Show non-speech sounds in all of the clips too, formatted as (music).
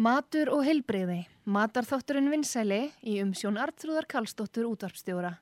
Matur og heilbreyði. Matarþátturinn vinsæli í umsjón Artrúðar Kallstóttur útvarpstjóra.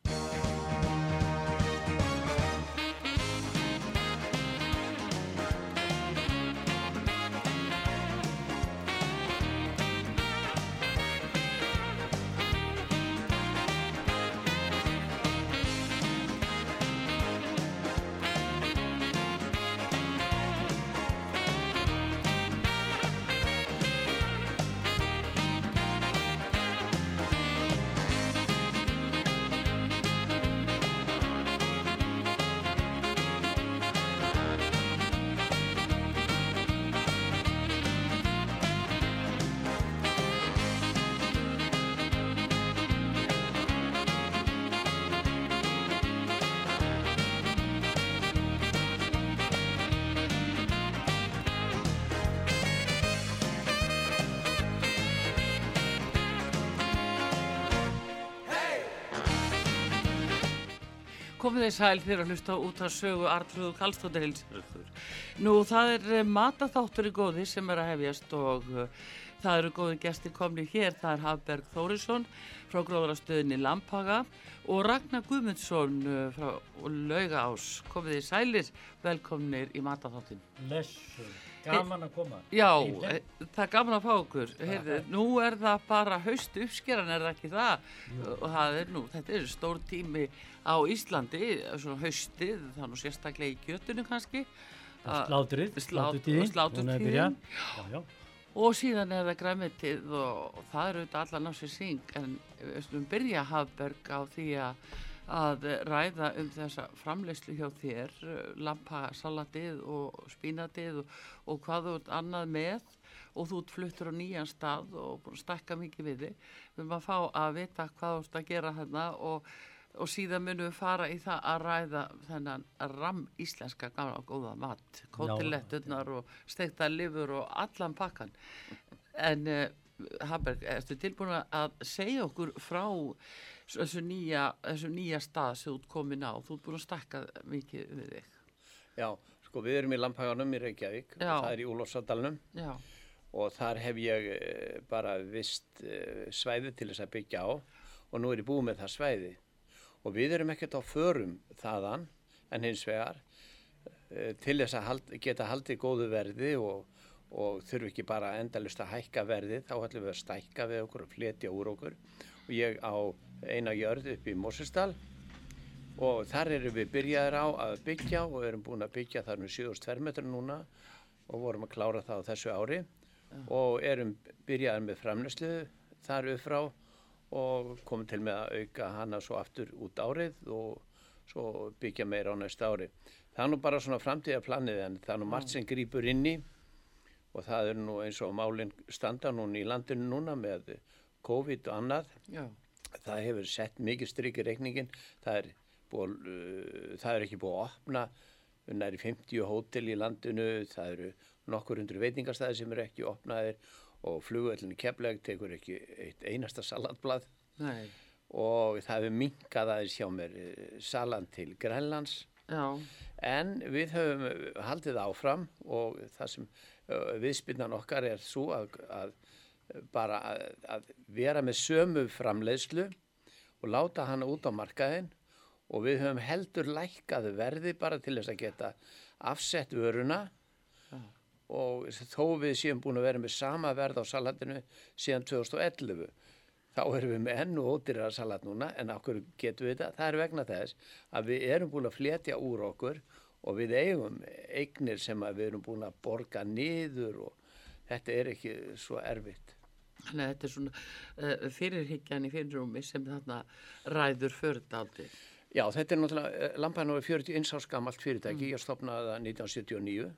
Komið sæl fyrir að hlusta út að sögu Artrúðu Kallstóttir hilsarður. Nú það er eh, mataþáttur í góði sem er að hefjast og uh, það eru góði gestir komni hér. Það er Hafberg Þórisson frá gróðarastöðinni Lampaga og Ragnar Guðmundsson uh, frá Laugaás. Komið þið sælir, velkomnir í mataþáttin. Lessu, gaman að koma. Já, eh, það er gaman að fá okkur. Heyrðu, nú er það bara haust uppskeran, er það ekki það? Og það er nú, þetta er stór tími á Íslandi, svona haustið, það er nú sérstaklega í kjötunum kannski. Að- Slátrið, Slát- sláturtíðin, hún er að byrja. Já, já. Og síðan er það græmitið og, það eru auðvitað allan á sér syng en við skulum byrja Hafberg á því að, að ræða um þessa framleyslu hjá þér, eh, lampasalatið og spínatið og, og hvað þú ert annað með og þú ert fluttur á nýjan stað og stakka mikið við þig. Við erum að fá að vita hvað þú ert að gera hérna og, og síðan munum við fara í það að ræða þennan ram íslenska gamla og góða mat, kótiletturnar og steikta lifur og allan pakkan. En uh, Haberg, ertu tilbúin að segja okkur frá þessu nýja, þessu nýja stað sem þú ert komin á? Þú ert búin að stakka mikið við þig. Já, sko við erum í Lampaganum í Reykjavík Já. og það er í Úlfarsadalunum Já, og þar hef ég eh, bara vist eh, svæði til þess að byggja á og nú er ég búið með það svæði og við erum ekkert á förum þaðan en hins vegar eh, til þess að hald, geta haldið góðu verði og, og þurfi ekki bara endalust að hækka verði þá ætlum við að stækka við okkur og fletja úr okkur og ég á eina jörð upp í Mósesdal og þar erum við byrjaðir á að byggja og erum búin að byggja þar með 7 tverrmetrar núna og vorum að klára það á þessu ári. Og erum byrjaðir með framnæslu þar upp frá og komum til með að auka hana svo aftur út árið og svo byggja meira á næsta ári. Það er nú bara svona framtíðarplanið en það er nú margt sem grýpur inn í. Og það er nú eins og málinn standa núna í landinu núna með COVID og annað. Já, það hefur sett mikið stryk í reikningin það er, búið, uh, það er ekki búið að opna. Næri 50 hótel í landinu. Það eru nokkur hundur veitingastæði sem eru ekki opnaðir. Og flugvöldinu kefleg tekur ekki eitt einasta salatblad nei, og það hefur minkað aðeins hjá mér eh, salan til Grænlands. Já, En við höfum uh, haldið áfram og það sem uh, viðspinnan okkar er svo að, að uh, bara að, að vera með sömu framleiðslu og láta hana út á markaðin og við höfum heldur lækkað verði bara til þess að geta afsett vöruna og þó við séum búin að vera með sama verð á salatinu síðan 2011 þá erum við með ennu ódýrara salat núna en okkur getum við þetta það er vegna þess að við erum búin að fletja úr okkur og við eigum eignir sem við erum búin að borga niður og þetta er ekki svo erfitt þannig að þetta er svona uh, fyrirhyggjan í fyrirrúmi sem þarna ræður förðaldi. Já, þetta er náttúrulega, Lampan er 41 árs gamalt fyrirtæki, ég stopnaði það 1979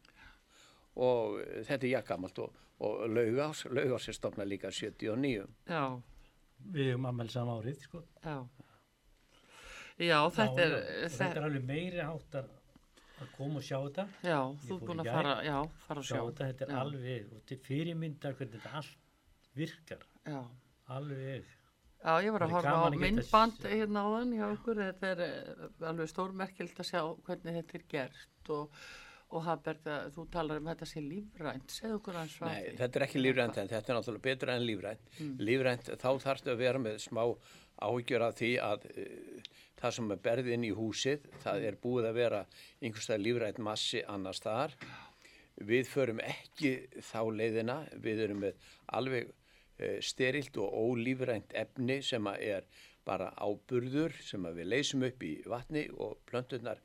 og eh, þetta er jakkamalt og, og laugás, laugás er stopnað líka 79 Já, Við höfum ammæli sama árið, sko. já. Já, þetta er. Og þetta er alveg meiri háttar að koma og sjá þetta. já, Ég þú fór búin að fara, já, fara að sjá. þetta, þetta er Já. alveg, og til fyrirmyndar hvernig þetta allt virkar. Já. Alveg. Já, ég var að horfa á myndband hérna áðan hjá okkur, þetta er eh, alveg stórmerkild að sjá hvernig þetta er gert og, og Hafberg, að þú talar um þetta sé lífrænt, segðu okkur hans Nei, þetta er ekki lífrænt en þetta er náttúrulega betur en lífrænt. Lífrænt, þá þarfstu að vera með smá áhyggjur af því að uh, það sem er berðið inn í húsið, það er búið að vera einhverstað lífrænt massi annars þar. Við förum ekki þá leiðina, við erum með alveg uh, sterilt og ólífrænt efni sem er bara áburður sem við leysum upp í vatni og plönturnar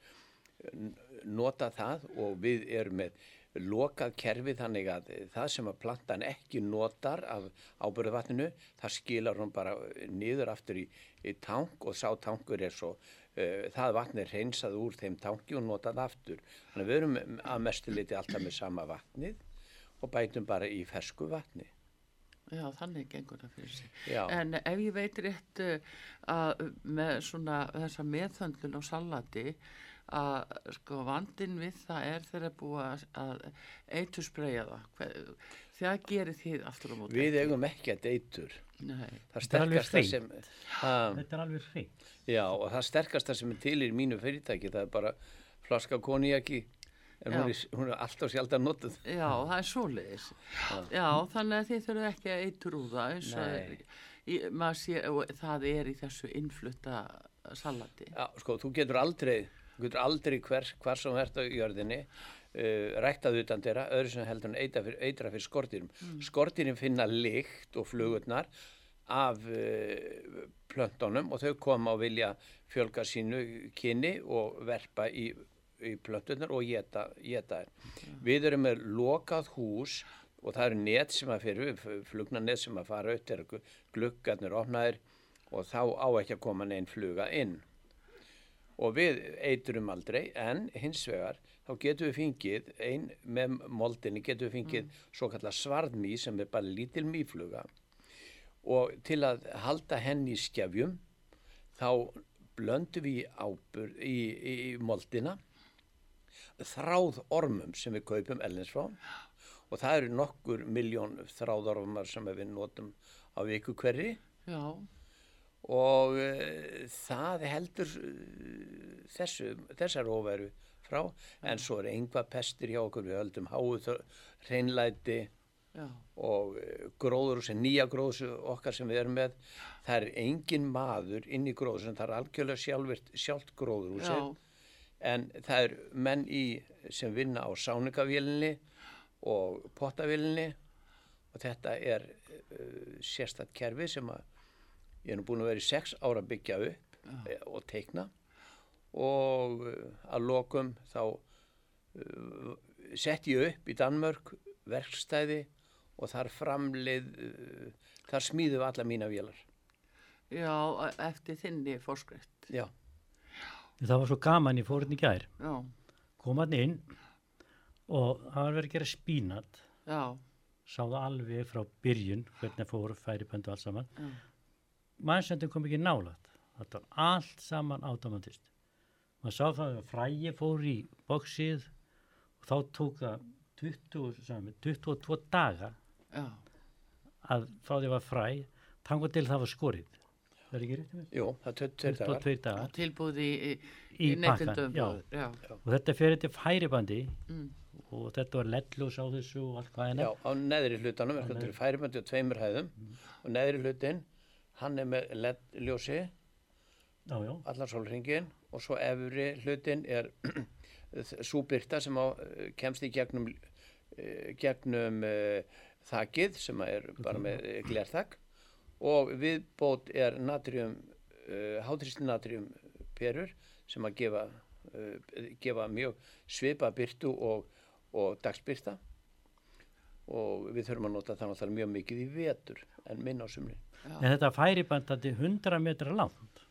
nota það og við erum með lokað kerfi þannig að það sem að plantan ekki notar af ábyrðuvatninu, það skilar hún bara niður aftur í, í tank og sá tankur er svo, uh, það vatn er hreinsað úr þeim tanki og notað aftur. Þannig að við erum að mestu liti alltaf með sama vatnið og bætum bara í fersku vatni. Já, þannig gengur það fyrir sig. Já. En ef ég veit rétt uh, að með svona þessa meðhöndlun á salati að sko vandin við það er þeirra búið að, að eitur spreyja það. Hver, það gerir þið aftur á móti. Við eigum ekki að deytur. Nei, Það Þetta er alveg ha, Þetta er alveg hreint. já, og það sterkasta sem er til í mínu fyrirtæki, það er bara flaska konjaki, en hún er, hún er alltaf sjaldan notuð. já, það er svoleiðis. Já, þannig að þið þurfum ekki að það eins og í, maður sé, það er í þessu innflutta salati. Já, sko, þú getur aldrei, þú getur aldrei hver, hver sem ert á jörðinni uh, ræktað utan þeirra, öðru sem heldur en eitra fyrir, eitra fyrir skortýrum. Mm. Skortýrin finna lykt og flugurnar af uh, plöntunum og þau koma og vilja fjölga sínu kynni og verpa í, í plöntunar og geta, þær. Við erum með lokað hús og það eru net sem að fyrir, flugnanet sem að fara upp, þegar gluggarnir opnaðir og þá á ekki að koma neinn fluga inn og við eiturum aldrei en hins vegar þá getum við fengið ein með moldinni getum við fengið mm. svo kallar svarðmý sem er bara lítil mýfluga og til að halda henni í skefjum þá blöndum við í, í, í moldina þráð ormum sem við kaupum ellins frá. Og það eru nokkur miljón þráðormar sem við notum á viku hverri. Já, og uh, það heldur uh, þessu, þessar óveru frá. En svo er einhvað pestir hjá okkur. Við höldum háu hreinlæti já, og uh, gróður sem nýja gróður okkar sem við erum með. Það er engin maður inn í gróður sem það er algjörlega sjálfvirt sjálft gróður já, en það er menn í sem vinna á sáningavélinni og pottavélinni og þetta er uh, sérstætt kerfi sem að ég er nú búin að vera í sex ára að byggja upp eh, og teikna. Og uh, að lokum þá uh, sett ég upp í Danmörk verkstæði og þar framleið þar smíðu alla mína vélar. Já, eftir þinni fórskrift. já, Það var svo gaman, ég fór hérna í gær, Já, kom hann inn og það var verið að gera spínat, já, sá það alveg frá byrjun, hvernig fór færiböndu allt saman. já, Mannsendin kom ekki nálat, þetta var allt saman automatist. Maður sá það að frægi fór í bóksið og þá tók það 20, saman, 22 daga já, að því að var fræ, tango til það var skorið. Það er ekki rétt með? jú, það er 22 dagar. 22 dagar. Tilbúð í, í, já, Og þetta fyrir til færibandi mm, og þetta var ledljós á þessu og allt hvað henni. Já, á neðri hlutanum er þetta færibandi á tveimur hæðum. Og neðri hlutin, hann er með já, allan sólringin og svo efri hlutin er (clears throat) súbyrta sem á, eh, kemst í gegnum, eh, gegnum uh, þakið sem er bara með eh, glerþak og viðbót er natrium, uh, hátrýsli natrium perur sem að gefa, uh, gefa mjög svipa byrtu og, og dagsbyrta og við þurfum að nota það náttúrulega mjög mikið í vetur en minna á sumri. en þetta færibandandi 100 metra langt.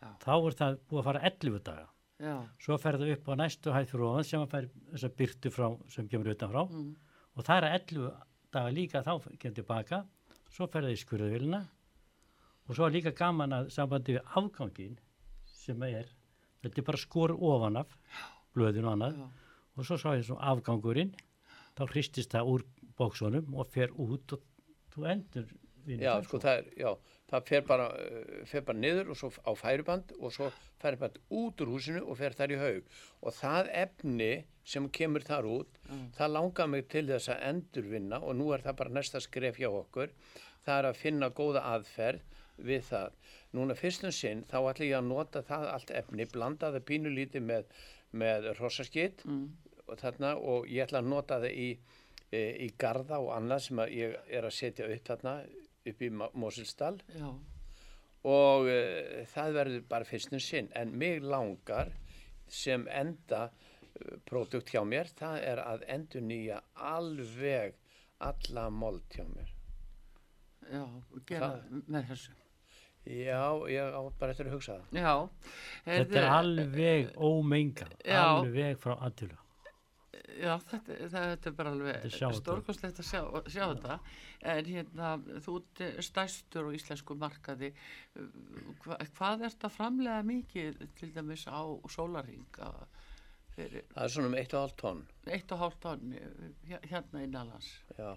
Já. Þá er það búið að fara 11 daga. já, Svo fer það upp á næstu hæð fyrir ofan sem að fær þessa byrtu frá, sem kemur utan frá mm, og það er 11 daga líka þá kemur tilbaka, svo fer það í skurðvilina og svo er líka gaman að sambandi við afgangin sem er, þetta er bara skor ofan af blöðin og annað. Já, og svo sá ég svo afgangurinn þá hristist það úr bóksunum og fer út og þú endur Já, það sko, það er, já, það fer bara, uh, fer bara niður og svo á færiband og svo fer bara út úr húsinu og fer þar í haug. Og það efni sem kemur þar út, það langar mig til þess að endurvinna og nú er það bara næsta skref hjá okkur. Það er að finna góða aðferð við það. Núna fyrstum sinn þá ætla ég að nota það allt efni, blanda það pínulítið með, með rossaskitt og þarna og ég ætla að nota það í, e, í garda og annað sem ég er að setja upp þarna upp í Mosilsdal Já, og uh, það verður bara fyrstum sinn en mig langar sem enda uh, pródukt hjá mér það er að endur nýja alveg alla mold hjá mér já, gera með þessu. já, ég á bara eftir að hugsa það Já. Þetta er alveg ómenga, Já. alveg frá aðtölu. Já, þetta, þetta er bara Þetta er alveg stórkostlegt að sjá, sjá þetta. En hérna, þú ert stærstur á íslensku markaði. Hva, hvað ert að framlega mikið til dæmis á sólaringa fyrir það er svona um 1,5 tonn. Eitt og hálft tonn hér- hérna innanlands já,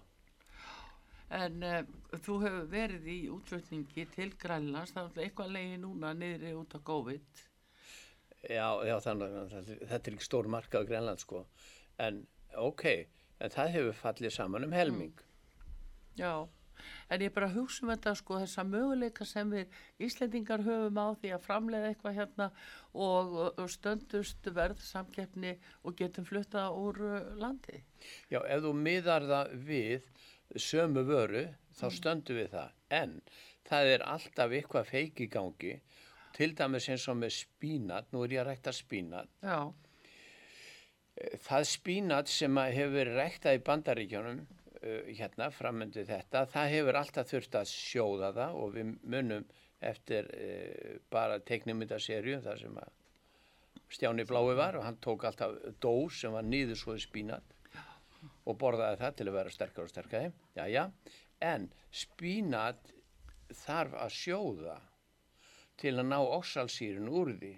en uh, þú hefur verið í útflutningi til Grænlands. Það er náttúrulega eitthvað leiði núna niðri út á COVID. Já, já þannig að þetta- þetta er ekki stór marka á Grænland sko en ok, en það hefur fallið saman um helming Já, en ég bara hugsa um þetta sko þessa möguleika sem við Íslendingar höfum á því að framleiða eitthvað hérna og, og stöndust verð samkeppni og getum flutta úr uh, landi. Já, ef þú miðar það við sömu vöru, þá stöndum við það. En það er alltaf eitthvað feik í gangi, til dæmis eins og með spínat, nú er ég að rækta spínat. Já, Það spínat sem hefur verið ræktað í bandaríkjónum, uh, hérna, framöndi þetta, það hefur alltaf þurft að sjóða það og við munum eftir uh, bara teiknumyndaserju, þar sem að Stjáni Blái var og hann tók alltaf dós sem var nýður svo í spínat og borðaði það til að vera sterkar og sterkari. Já, já, en spínat þarf að sjóða til að ná oxalsýrun úr því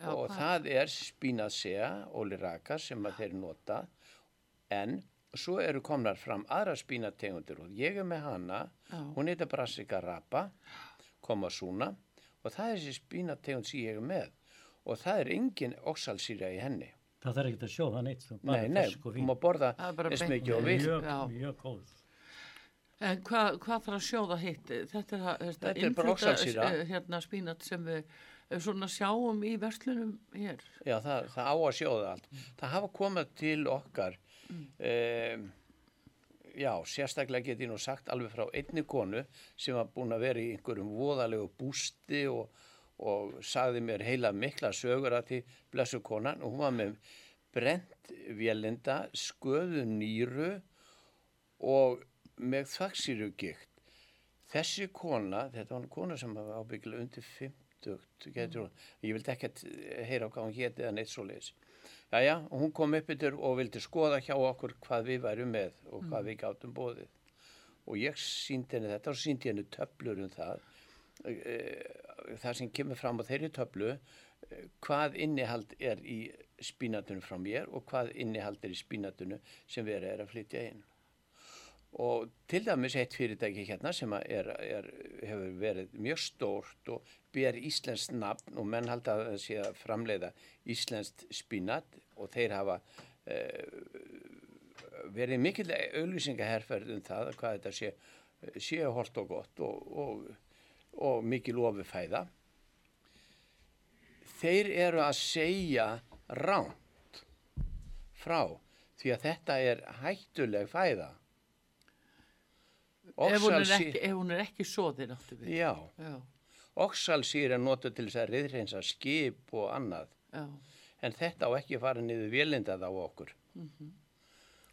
já, og hvað- það er spínasea, óliraka sem að þeir nota en svo eru komnar fram aðra spínategundir og ég er með hana Já. hún heitir Brassica rapa koma súna og það er þessi spínategund sem ég er með og það er engin oxalsýra í henni Það þarf ekki að sjóða neitt, þú bara nei, nei, fersk og þú fín. má borða Það er bara eins mikið og við Mjög, mjög góð. En hvað, hvað þarf að sjóða hitt? Þetta er, að- Þetta er bara innflutta, oxalsýra. eh, hérna spínat sem við svona sjáum í verslunum hér. Já, það, það á að sjóða allt. Það hafa komið til okkar, um, já, sérstaklega get ég nú sagt alveg frá einni konu sem var búin að vera í einhverjum voðalegu bústi og, og sagði mér heila mikla sögur að því blessu konan og hún var með brent vélinda, sköðu nýru og með þvagsýrugikt. Þessi kona, þetta var kona sem var ábyggilega undir 50, getur hún, ég vildi ekkert heyra á hvað hún héti eða neitt svo leiðis. Jæja, og hún kom upp yfir og vildi skoða hjá okkur hvað við værum með og hvað við gátum bóðið. Og ég síndi henni þetta og síndi henni töflur um það. Eh, Það sem kemur fram á þeirri töflu, eh, hvað innihald er í spínatunum frá mér og hvað innihald er í spínatunum sem verið er að flytja inn. Og til dæmis eitt fyrirtæki hérna sem er, er, hefur verið mjög stórt og ber íslenskt nafn og menn halda að það sé að framleiða íslenskt spínat og þeir hafa eh, verið mikill auðlýsingaherferð um það að hvað þetta sé, sé holt og gott og, og, og mikil ofufæða. Þeir eru að segja ránt frá því að þetta er hættuleg fæða. Ef hún, er Oxalsý- ekki, ef hún er ekki soðin áttu við. Já, Já, oxalsýr er notuð til þess að riðreinsa skip og annað. já. En þetta á ekki að fara niður vélindað á okkur.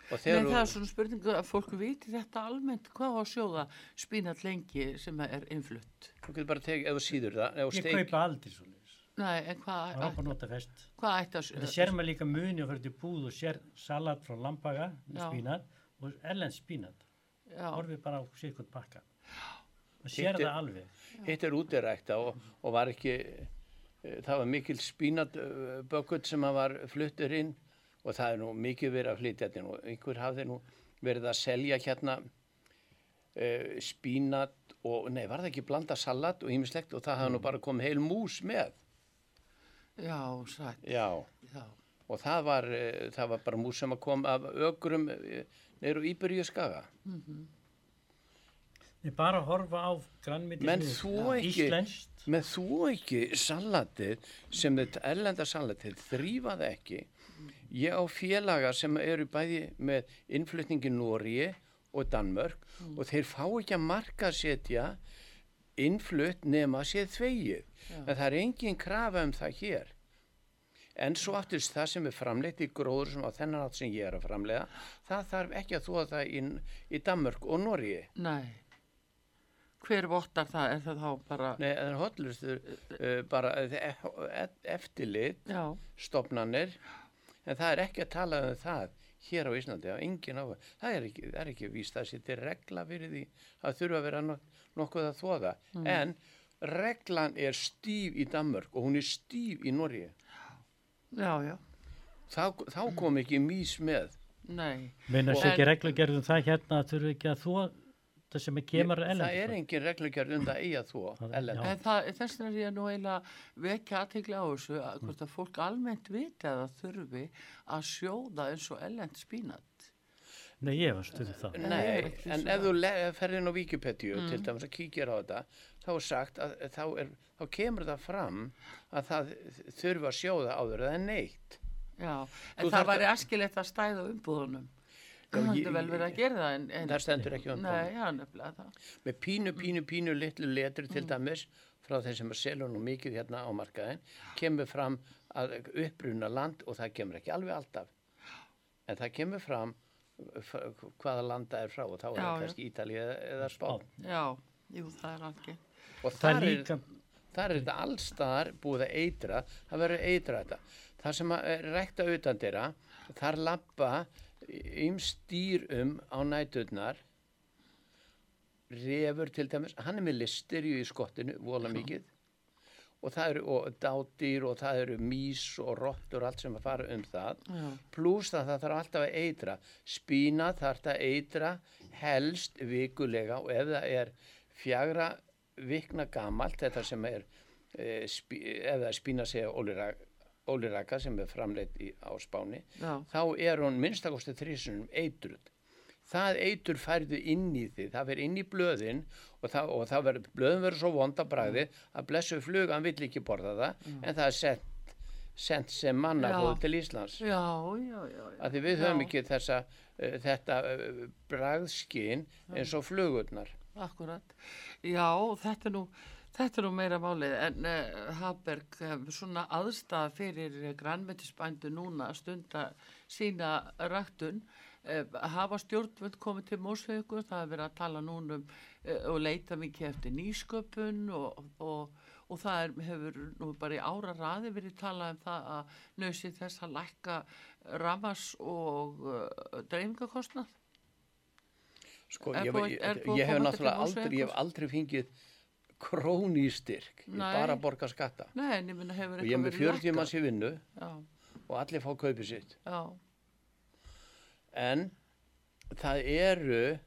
Og Nei, þegar það er svona spurningu að fólk viti þetta almennt hvað á að sjóða spínat lengi sem er innflutt. þú getur bara tekið, ef þú síður það, ef þú Ég kaupa aldrei svo leiðis. Nei, en hvað, Það var bara nota fest. hvað ætti að Þetta sér maður líka muni og fyrir til búð og sér salat frá lampaga spínat og erlend spínat. Horfið bara á sérkvæmt bakka. Það sér það alveg. hitt er útirækta og, og var ekki, eh, það var mikil spínatbökkut sem að var fluttur inn og það er nú mikið verið að flytja þetta og einhver hafði nú verið að selja hérna uh, spínat og, nei, var það ekki blanda salat og ýmislegt og það hafði nú bara komið heil mús með. Já, sætt, Já, já. Og það var, uh, það var bara mús sem kom af ögrum neyru Íberíu skaga. Þið bara horfa á grannmyndi Menn þú ekki- Íslenskt. Með þú ekki salatið sem þetta erlenda salatið þrýfaði ekki. Ég á félaga sem eru bæði með innflutningi Nóri og Danmörk og þeir fá ekki að marka setja innflutt nema séð þvegið. En það er engin krafa um það hér. En svo aftist það sem er framleitt í gróður sem á þennan átt sem ég er að framleiða, það þarf ekki að þóða það í, í Danmörk og Nóri. Nei. Hver vottar það? Er það þá bara... Nei, það er hotlustur uh, bara uh, e- eftirlit Já, stopnanir en það er ekki að tala um það hér á Íslandi, á engin á það er ekki, það er ekki víst að setja regla fyrir því að þurfa að vera nok nokkuð að þóða en reglan er stíf í Danmörk og hún er stíf í Norge já, já. þá, þá kom ekki mís með Nei. Sér ekki reglugerðum það hérna að þurfi ekki að þú það sem er kemur það ellendis er engin reglugjörð um það Það-. En það, þess vegna er ég nú eiginlega vekja aðtegli á þessu að hvort að fólk almennt viti að það þurfi að sjóða eins og ellend spínat. Nei, ég var stuðið það Nei, en ef það. þú le- ferð inn á Wikipedia til dæmis að kíkja á þetta þá er sagt að þá, er, þá kemur það fram að það þurfa að sjóða áður er neitt Já, en Þú það væri æskilegt að stæða umbúðunum. Það er vel verið að gera það. En, en, það stendur ekki um það. með pínu, pínu, pínu litlu letri Mm. til dæmis frá þeim sem að selja nú mikið hérna á markaðin kemur fram að uppruna land og það kemur ekki alveg alltaf en það kemur fram hvaða landa er frá og þá er Já, það kannski Ítalið eða Spán Já, jú, það er alveg. Og þar er þar er þetta allstaðar búið að eitra það verður eitra þetta. Það sem er rækta utan dyrra þar lappa um á næturnar refur til dæmis. Hann er með listir í skottinu vola mikið. Og það eru og dádýr og það eru mís og rottur allt sem að fara um það. Já, pluss að það þarf alltaf að eitra. Spína þarf það að eitra helst vikulega og ef það er fjagra vikna gamalt þetta sem er e, ef það er spína segja óliraka, sem er framleitt í, á spáni já, þá er hún minnstakosti þrísunum eitruð það eitur færðu inn í því það verður inn í blöðin og, það, og það verður, blöðin verður svo vonda bræði að blessu flug, hann vill ekki borða það en það er sent, sent sem manna Já. til Íslands já, já, já. já. að því við höfum Já. ekki þessa, uh, þetta uh, bragðskinn eins og flugurnar. Akkurat. Já, þetta er nú, þetta er nú meira málið en uh, Haberg, uh, svona aðstæða fyrir uh, grænmetisbændu núna stunda sína ræktun, uh, hafa stjórnvöld komið til Mósveikur, það er verið að tala núna um og leita mikið eftir nýsköpun og, og, og það er, hefur nú bara í ára raði verið talað um það að nösi þess að lækka ramas og uh, dreifingakostnað. Sko, ég, búið- ég, ég, að hef náttúrulega aldrei, ég hef aldrei fengið krónýstyrk, ég Nei. bara borga skatta. Nei, ég Og ég er með 40 manns í vinnu Já, og allir fá kaupið sitt. já, En það eru,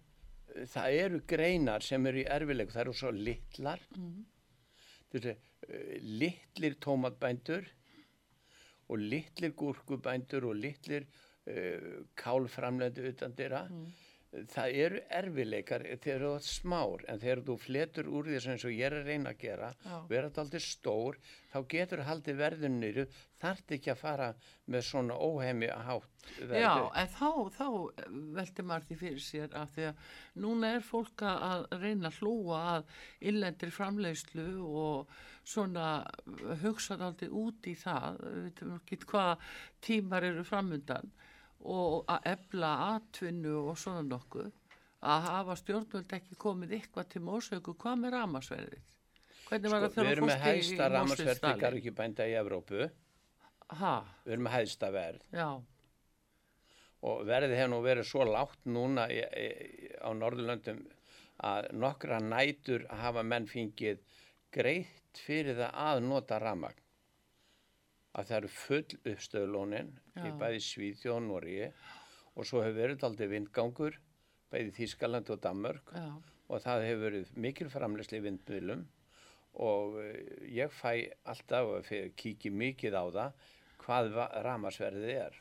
það eru greinar sem eru í erfilegu, það eru svo litlar, Mhm. þessi, uh, litlir tómatbændur og litlir gúrkubændur og litlir uh, kálframlendu utan dyrra. Mm. Það eru erfileikar þegar þú ert smár en þegar þú fletur úr því og ég er að reyna að gera Já. vera þetta aldrei stór þá getur haldið verðun niður þarft ekki að fara með svona óheimi að hátt verðu. já, en þá, þá velti maður því fyrir sér að því að núna er fólk að reyna að hlúa að illendri framleiðslu og svona hugsa aldrei út í það, við veitum ekki hvað tímar eru framundan og að ebla atvinnu og svona nokkuð að hafa stjórnvöld ekki komið eitthvað til mósauku, hvað með ramasverðið? Hvernig var það við þegar erum með fólki í hæsta ramasverð í Mosfellsdali? garðvíkjubænda í Evrópu. Ha, við erum með hæsta verð. Já, og verðið hefur nú verið svo lágt núna í, í, á Norðurlöndum að nokkra nætur hafa menn fengið greitt fyrir það að nota ramagn að það eru full uppstöðlónin í bæði Svíþjóð og Norgi og svo hefur verið aldrei vindgangur bæði Þískaland og Danmörk já, og það hefur verið mikil framleysli í vindmilum og eh, ég fæ alltaf fe- kíki mikið á það hvað ramasverðið er.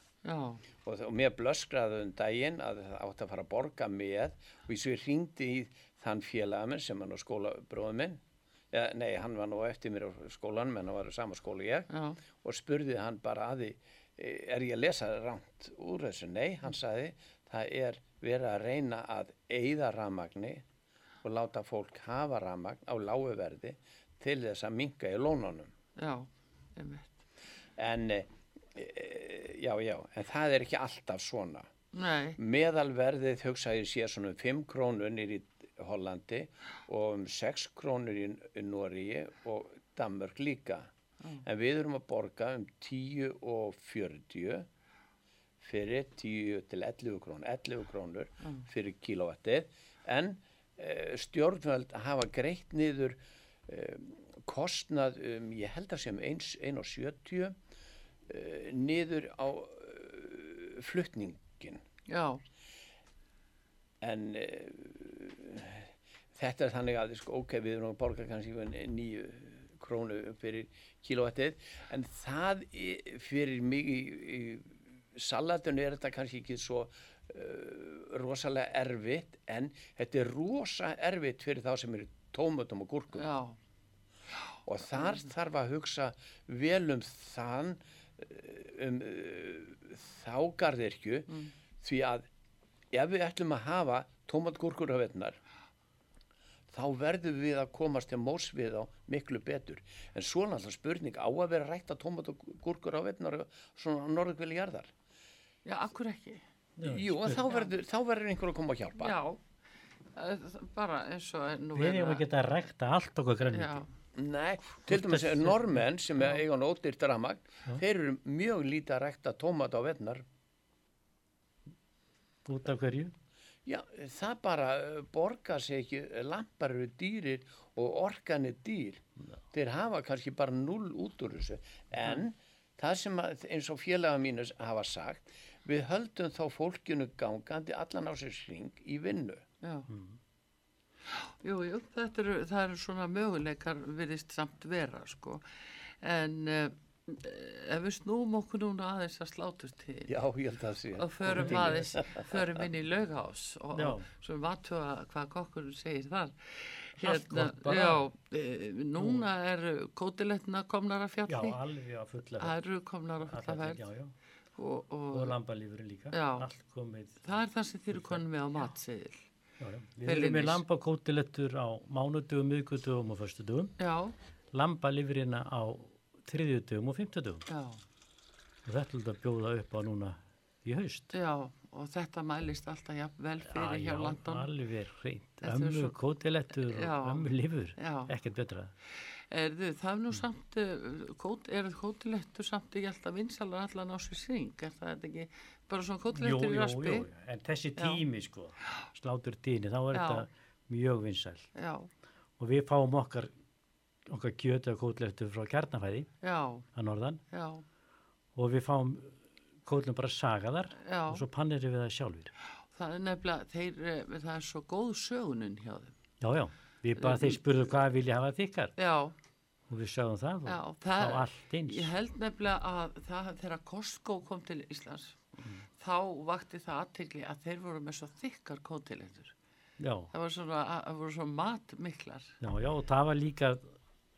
Og, og mér blöskraði um daginn að það átti að fara að borga með og ég svo ég ringdi í þann félagamenn sem hann á skólabróðum minn ja, nei, hann var nú eftir mér á skólanum en hann var á sama skóla og ég. Já, og spurði hann bara að því "Eh, er ég að lesa rámt úr þessu? Nei, hann sagði það er verið að reyna að eigða ramagni og láta fólk hafa ramagn á lágu verði til þess að minka í lónunum. Já, einmitt. en e, já, já, en það er ekki alltaf svona. Nei, meðalverðið hugsaði sé svona um 5 krónur nýr í Hollandi og um 6 krónur í, í Nóriði og Danmörk líka. En við erum að borga um 10 og 40 fyrir 10 til 11 krónur, 11 krónur fyrir kilowattið en e, stjórnvöld hafa greitt niður e, kostnað um, ég held að sem 1,70 e, niður á e, flutningin já, en þetta er þannig að sko, ok, við erum að borga kannski nýju krónu fyrir kilowattið en það fyrir mig í, í salatinu er þetta kannski ekki svo uh, rosalega erfitt en þetta er rosa erfitt fyrir þá sem eru tómatum og gúrkum. Já, og þar þarf að hugsa vel um þann uh, um uh, þá garðirkju því að ef við ætlum að hafa tómatgúrkur á vettnar þá verðum við að komast til mós við á miklu betur. En svo er náttúrulega spurning á að vera rætt að tómatgúrkur á vettnar svona norðkvili jarðar? Já, akkur ekki. Já, Jú, þá verður, þá verður einhver að koma að hjálpa. Já, eh, bara eins og er nú Við erum að geta að rækta allt okkur Já, grænmiti. Nei, til dæmis þessi- normenn sem eiga nótýrt ramagn, þeir eru mjög lítið að rækta tómat á vettnar Út af hverju? Já, það bara uh, borgar sig ekki, lampar eru dýrir og orkan er dýr. Þeir hafa kannski bara null út úr þessu. En það sem að, eins og félaga mínus hafa sagt, við höldum þá fólkinu gangandi allan á sér hring í vinnu. já. Jú, jú, þetta eru, það eru svona möguleikar virðist samt vera, sko. En uh, ef við snúum okkur núna aðeins að slátust til Já, ég held að það sé. og förum aðeins, förum inn í laugás og, Já. og svo vatntuga hvað kokkurinn segir þar. Bara. já, e, núna eru kótiletna komnar að Já, fjalli, alveg að fulla það eru komnar að fulla verð. verð Já, já. og, og, Og lambalífur líka. Já. Allt komið. það er það sem þið eru konum með á matseðil. Við erum með lambakótilettur á mánudugum, miðgudugum og föstudugum. Já, Lambalífurina á þriðjudugum og fymtudugum. já, Og þetta er að bjóða upp á núna í haust. já, og þetta mælist alltaf jafn vel fyrir hjá landun. alveg reynd. Ömmu svo- kótilettur Já. og ömmu lífur. Já. Ekkert betra. Er þið, það er nú samt, uh, kót, er það kótilettur samt ekki alltaf vinsalar allan á sér syng, er það ekki bara svona Jú, kótilettur í jú, raspi? jú, en þessi Já. tími sko, slátur tíni, þá er Já. þetta mjög vinsæl. Já, Og við fáum okkar, okkar kjötu og kótilettur frá kjarnafæði já, að norðan já, og við fáum kótilettur bara sagaðar já, og svo pannir við það sjálfur. það er nefnilega, þeir, eh, það er svo góð sögunun hjá þeim. Já, já, við bara þeir spurðu hvað vilja hafa þykkar Já, og við sjáum það já, og það, þá allt eins. ég held nefnilega að það, þegar Costco kom til Íslands, Mm. þá vakti það aðtegli að þeir voru með svo þykkar kótilettur. Já, Það var svona, voru svo matmiklar. já, já, og það var líka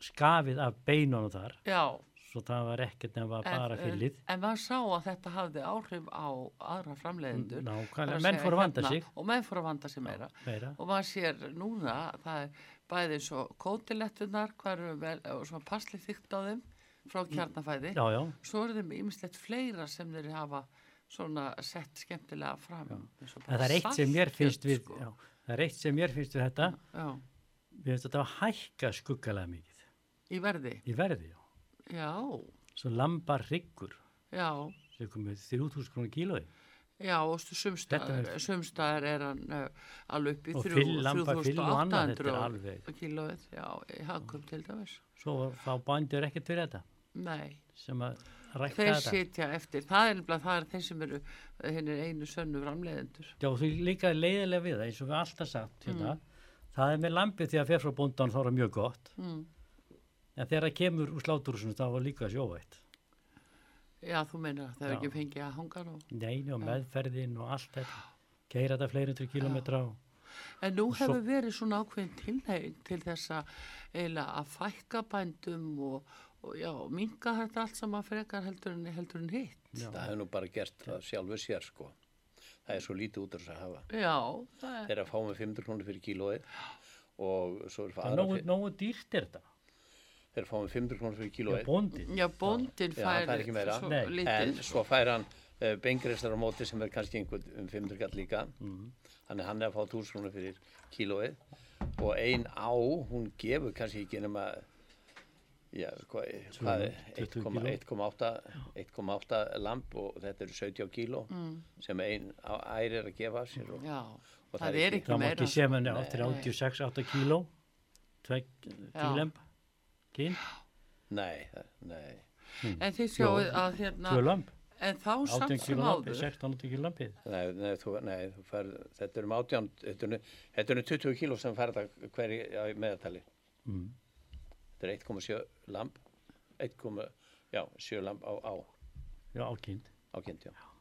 skafið af beinunum þar, Já, svo það var ekkert nefna en, bara fyllið. en maður sá að þetta hafði áhrif á aðra framleiðendur. Það er Nákvæmlega, að menn fóru að vanda hérna, sig Og menn fóru að vanda sig meira. meira. Og maður sér núna, það er bæði svo kótilettunar, hvað vel, og svona passli þygt á þeim frá kjarnafæði. Já, já, Svo eru þeim ímislegt fleira sem þeir hafa svona sett skemmtilega fram. það er eitt sem mér finnst við, sko. já, það er eitt sem mér finnst við þetta, Já, við finnst þetta að hækka skuggalega mikið í verði. í verði, já. Já, Svo lambar hryggur já, sem komið 3000 krónur kílói já, og sumstaðar, er hann uh, alveg upp í og þrjú- fyll, lamba fyll og annað, þetta er 3800 alveg. kílóið, já, í hagum til dæmis. Svo þá bændur ekkert fyrir þetta. nei. sem að rækta Þeir þetta. sitja eftir, það er það er þeir sem eru einu sönnu framleiðendur. Já, þú líka leiðilega við það, eins og við alltaf sagt hérna, það er með lambið því að bóndan þá er mjög gott, Mm. En þegar það kemur úr sláturhúsinu þá var líka sjóvætt. Já, þú meinar að það er ekki fengið að hanga nú. Neini og meðferðin og allt þetta, keira þetta fleiri hundru kilometra og En nú Og svo- hefur verið svona ákveðin tilnefing til þess að eiginlega að fækka bændum og, og já, minga þetta allt saman frekar heldur en, heldur en hitt. já, Það hefur nú bara gert það sjálfur sér sko. Það er svo lítið út úr þess að hafa. Já, það er, Þeir eru að fá með 500 krónur fyrir kílóið og svo er það er aðra fyrir, nógu dýrt er þetta. Þeir eru að fá með 500 krónur fyrir Já, kílóið. bóndin. já, bóndin Já, fær það ekki meira. svo Nei. lítið. En svo fær hann uh, bengreistar á móti sem er kannski einhvern um 500 kall líka. Mhm. Þannig hann er að fá 1000 krónur fyrir kílóið og ein á, hún gefur kannski ekki nema já, hvað, hvað er 20 1,8 1,8 lamp og þetta eru 17 kíló sem ein á æri er að gefa af sér og, Já, Og það, er ekki Það má meira. ekki sé manni áttir 86-8 kíló, tveg kílemb, kyn, nei, nei En þið sjáuð að hérna, tvö lamp, en þá 18 samt sem áður. 16 kíló lampið. Nei, nei, þú, nei þú fær, þetta er um átján, þetta er, þetta er 20 kíló sem fær þetta hverju á meðatali. Mm. Þetta er 1,7 lamp, 1,7 lamp á, á, Já, ákynnt. á kind, já.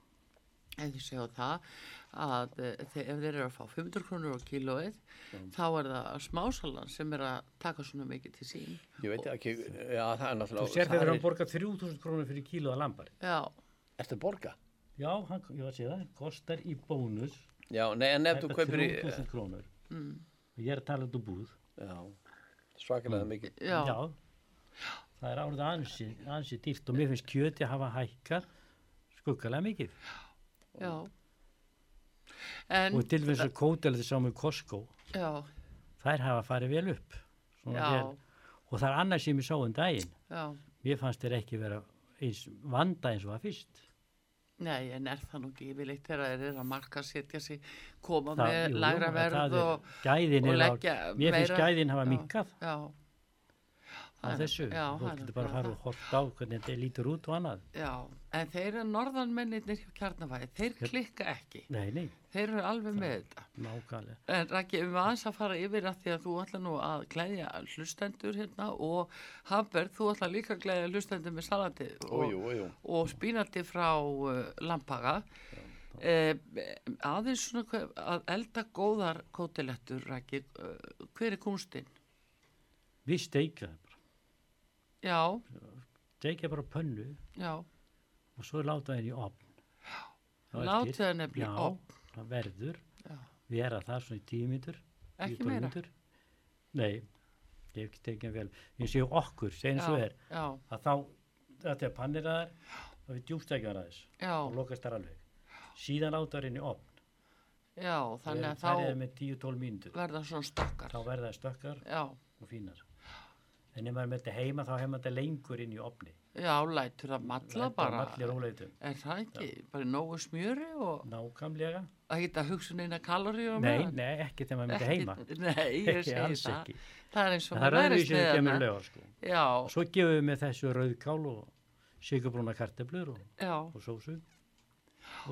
En þið sjáu það að eh, þeir, ef þeir eru að fá 500 krónur á kílóið, þá er það smásalan sem er að taka svona mikið til sín. Ég veit ekki, já, það er náttúrulega... Þú sér þegar hann er- borgar 3000 krónur fyrir kílóða lampar. Já, Ertu að borga? Já, hann, ég var að segja það, kostar í bónus, Já, nei, en ef þú þetta kaupir í... 3000 krónur. mm, ég er að tala út úr búð. Já, svakalega mikið. já, það er árið ansi, ansi dýrt og mér finnst kjöti að hafa hækkað skuggalega mikið. já. En, og til þess að kótel þess að með Costco, já, þær hafa farið vel upp. Já, vel. Og það er annars sem ég sá um daginn. já. Mér fannst þér ekki vera eins vanda eins og það fyrst. Nei, en er það nú ekki yfirleitt þegar þeir eru að marka setja sig, koma Það- með jú, það verð er- og, og er leggja á, mér finnst gæðin hafa Já. minkað já. á Það er- þessu. já, Þú það er getur bara að fara það. og horta á hvernig þetta lítur út og annað. Já, en þeir eru norðanmennir hjá kjarnafæði, þeir klikka ekki, Nei, nei, þeir eru alveg með þetta. nákvæmlega. En Raki, við aðeins að fara yfir að því að þú ætla nú að glæðja hlustendur hérna og Haber, þú ætla líka að glæðja hlustendur með salati og, og spínati frá uh, Lampaga. Eh, aðeins svona að elda góðar kótilettur, Raki, uh, hver er kunstinn? Við steikja það bara. Já, Steikja bara pönnu já, og svo láta það í opn. Eftir. það nefnilega Já, op. það verður. Já. Vera það svona í tíu mínútur. Ekki 10-12 meira? mínútur. Nei, ég hef ekki tekið vel. Ég sé okkur, segjum svo er, Já, að þá, þetta er panniraðar og við djústekjum aðeins og lokast þar alveg. Síðan láta það inn í opn. já, þannig að Það er þá með 10-12 mínútur. verða svona stokkar. Þá verða það stökkar Já, og fínar. En ef maður með þetta heima þá maður þetta lengur inn í opni. já, lætur það matla bara. Er það ekki? Bara í nógu smjöri og Nákvæmlega. að geta hugsun eina kalori og Nei, nei, ekki þegar maður með þetta heima. Nei, ég Ekki, segi það. ekki. Það er eins og maður með hana. lögar sko. Já, Svo gefum við með þessu rauðkál og sigurbrúna karteblur og, já, og sósu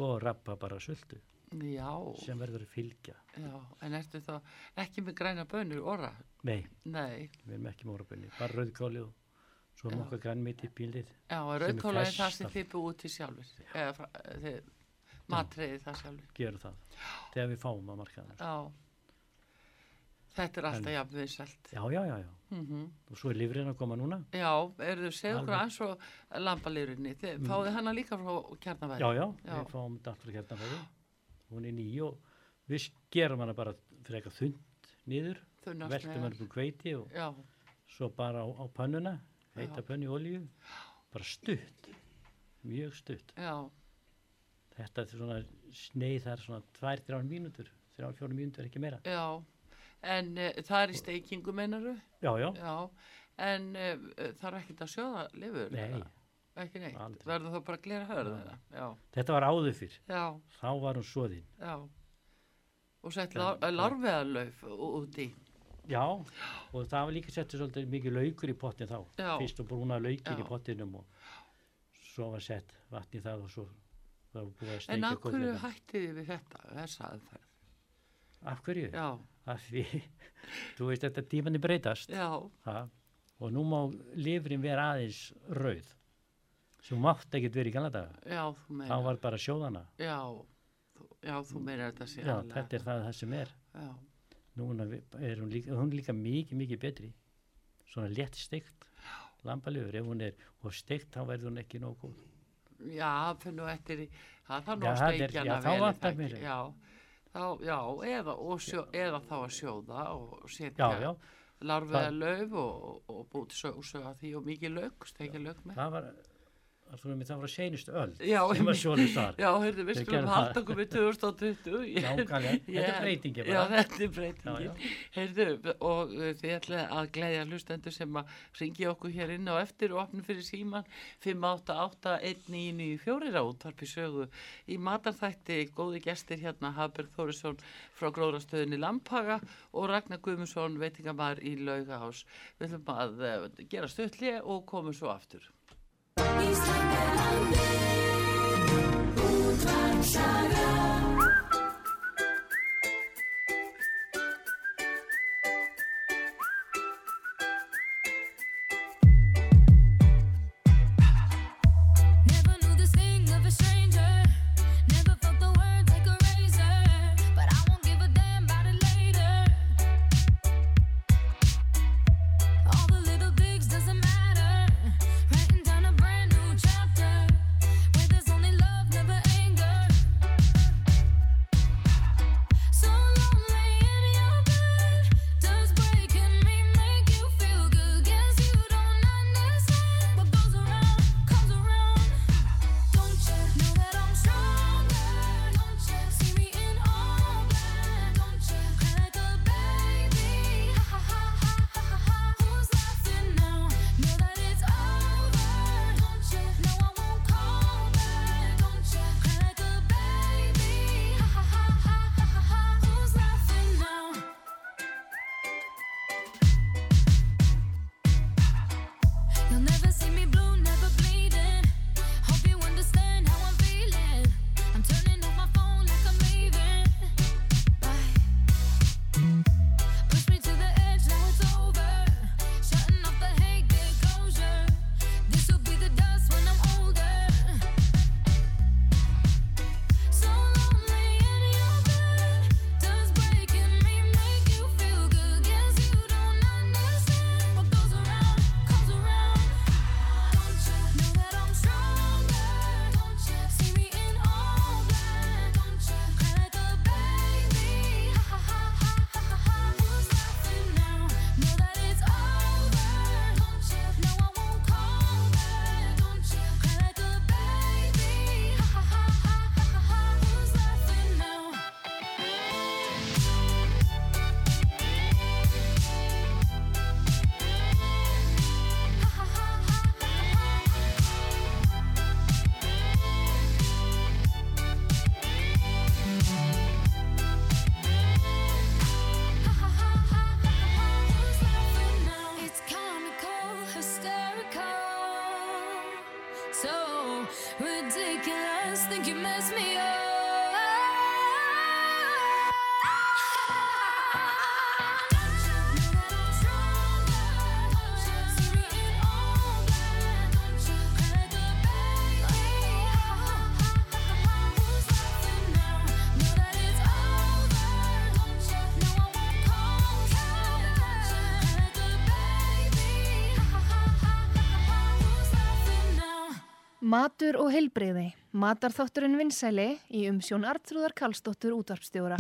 og rappa bara sultu já, sem verður að fylgja. já. En ertu þá ekki með græna bönur, orra? Nei, Nei, við erum ekki mórabunni, bara rauðkáli og svo Já. nokkuð grannmiti í bílið. já, rauðkóla er það sem þið búið út í sjálfur. Eða þið matriðið það sjálfur. Gerum það þegar við fáum að markaðum. Já. Þetta er alltaf En- jafn viðselt. Já, já, já, já. Mm Og svo er lífrinn að koma núna. Já, eru þið segðu okkur aðeins frá lambalýrinni. Þið Mm. hana líka frá kjarnavæði. Já, já, Já. við fáum þetta alltaf hérna fyrir. Hún er ný og við gerum hana bara fyrir eitthvað þund Þunnast veltum hana um hveiti og Já, svo bara á, á pönnuna, heita Já. pönnu í olíu, bara stutt, mjög stutt. já, Þetta er svona sneið þar svona 2-3 mínútur, 3-4 mínútur ekki meira. já. En uh, það er í steikingu, meinaru? Já, já, Já. En uh, þarf ekkert að sjóða lifur? nei? Ekki neitt. Verður þá bara að glera hörð eða? Já, þetta var áður fyrr, já, þá var hún svoðinn. já. Og sett Já, lár, lárveðarlauf út í. Já, og það var líka settur svolítið mikið laukur í pottin þá. Já. Fyrst og brúna laukir Já. í pottinum og svo var sett vatn í það og svo það var búið að En steikja af hverju kótleta. hættið þið við þetta, þessa aðferð? Af hverju? Já, Af því, (laughs) þú veist þetta tímanni breytast. já, Ha? Og nú má lifrin vera aðeins rauð. Svo mátt ekkert verið í gamla daga. já, þú meina. Þá var bara sjóðana. Já, þú, já, þú meina þetta sé Já, aðalega. þetta er það, það sem er. Já, Núna er hún líka, hún er líka mikið, mikið betri. Svona létt steikt lambalifur. Ef hún er og steikt þá verður hún ekki nóg góð. já, fyrir nú eftir í, það þarf nú Já, að það er- steikja já, þá vel, er vantar mér. Já, þá, já, eða, sjó, eða þá að sjóða og Já, setja já, larfiða lauf og, og búti sósu að því og mikið lauk, steikja lauk með. það var, það var að seinust öll Já, sem að sjóðist þar. Já, heyrðu, við skulum halda það. okkur við 2020. Ég- Nákvæmlega. Þetta er ég- breytingin Já, bara. þetta er breytingin. Já, já. Heyrðu, og uh, þið ætlaði að gleyðja hlustendur sem að ringi okkur hér inn á eftir og opnum fyrir síman 588-1994 á útvarpi sögu í matarþætti góði gestir hérna Hafberg Þórisson frá gróðrastöðinni Lampaga og Ragnar Guðmundsson veitingamar í Laugahás. Við ætlum að uh, gera stöðli og komum svo aftur. İzlemeden de Şarkı Matur og heilbreyði. Matarþátturinn vinsæli í umsjón Artrúðar Karlsdóttur útvarpstjóra.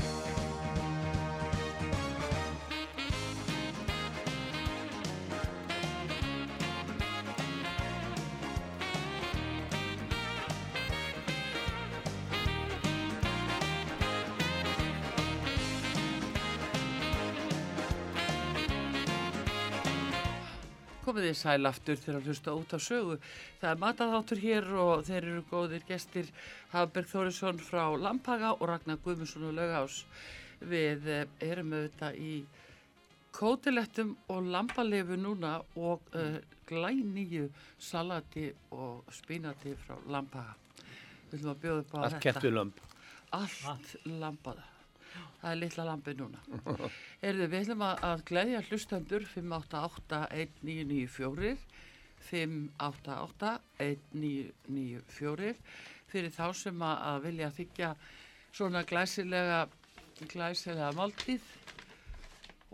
Komið þið sæl aftur til að hlusta út á sögu. Það er mataþáttur hér og þeir eru góðir gestir Hafberg Þórisson frá Lampaga og Ragnar Guðmundsson og Laugás. Við eh, erum auðvitað í kótilettum og lambalefu núna og uh, glænýju salati og spínati frá lampaga. Við ætlum að bjóða upp á Allt þetta. kett við lömb. Allt lampaða. Það er litla lampi núna. (laughs) Erðu, við ætlum að, að gleðja hlustendur 588-1994 588-1994 fyrir þá sem að, að vilja þykja svona glæsilega glæsilega máltíð.